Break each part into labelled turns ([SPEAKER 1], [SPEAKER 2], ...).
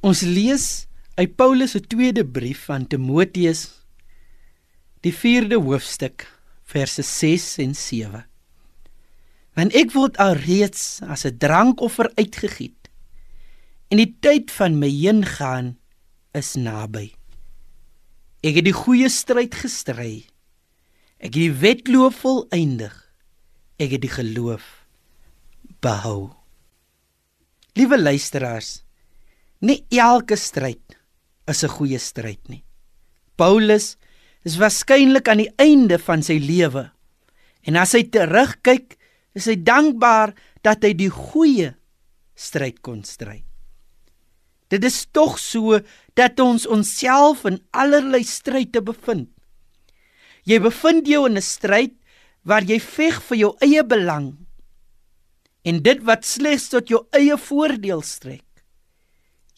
[SPEAKER 1] Ons lees uit Paulus se tweede brief aan Timoteus die 4de hoofstuk verse 6 en 7. Want ek word alreeds as 'n drankoffer uitgegiet en die tyd van my heengaan is naby. Ek het die goeie stryd gestry. Ek het die wedloop volëindig. Ek het die geloof behou. Liewe luisteraars, Nie elke stryd is 'n goeie stryd nie. Paulus is waarskynlik aan die einde van sy lewe. En as hy terugkyk, is hy dankbaar dat hy die goeie stryd kon stry. Dit is tog so dat ons onsself in allerlei stryde bevind. Jy bevind jou in 'n stryd waar jy veg vir jou eie belang en dit wat slegs tot jou eie voordeel strek.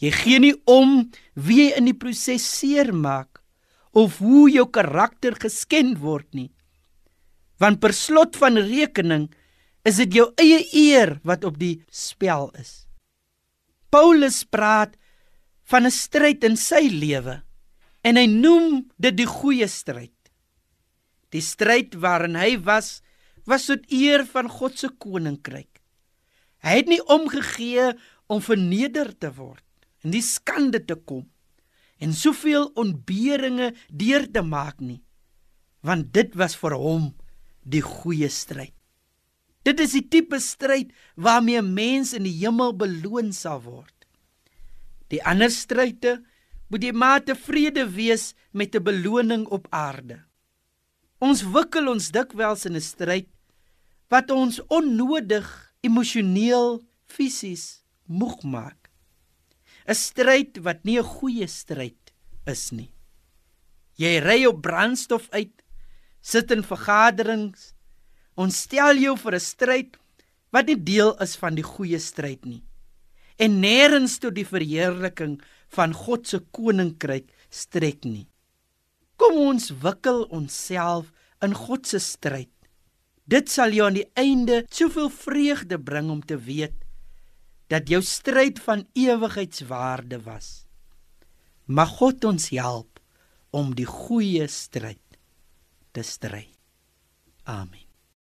[SPEAKER 1] Jy gee nie om wie jy in die proses seermaak of hoe jou karakter geskend word nie. Want per slot van rekening is dit jou eie eer wat op die spel is. Paulus praat van 'n stryd in sy lewe en hy noem dit die goeie stryd. Die stryd waarin hy was was tot eer van God se koninkryk. Hy het nie omgegee om verneder te word in die skande te kom en soveel ontberinge deur te maak nie want dit was vir hom die goeie stryd. Dit is die tipe stryd waarmee 'n mens in die hemel beloon sal word. Die ander stryde moet jy maar tevrede wees met 'n beloning op aarde. Ons wikkel ons dikwels in 'n stryd wat ons onnodig emosioneel fisies moeg maak 'n stryd wat nie 'n goeie stryd is nie. Jy ry op brandstof uit, sit in vergaderings, ontstel jou vir 'n stryd wat nie deel is van die goeie stryd nie. En nêrens tot die verheerliking van God se koninkryk strek nie. Kom ons wikkel onsself in God se stryd. Dit sal jou aan die einde soveel vreugde bring om te weet dat jou stryd van ewigheidswaarde was. Mag God ons help om die goeie stryd te stry. Amen.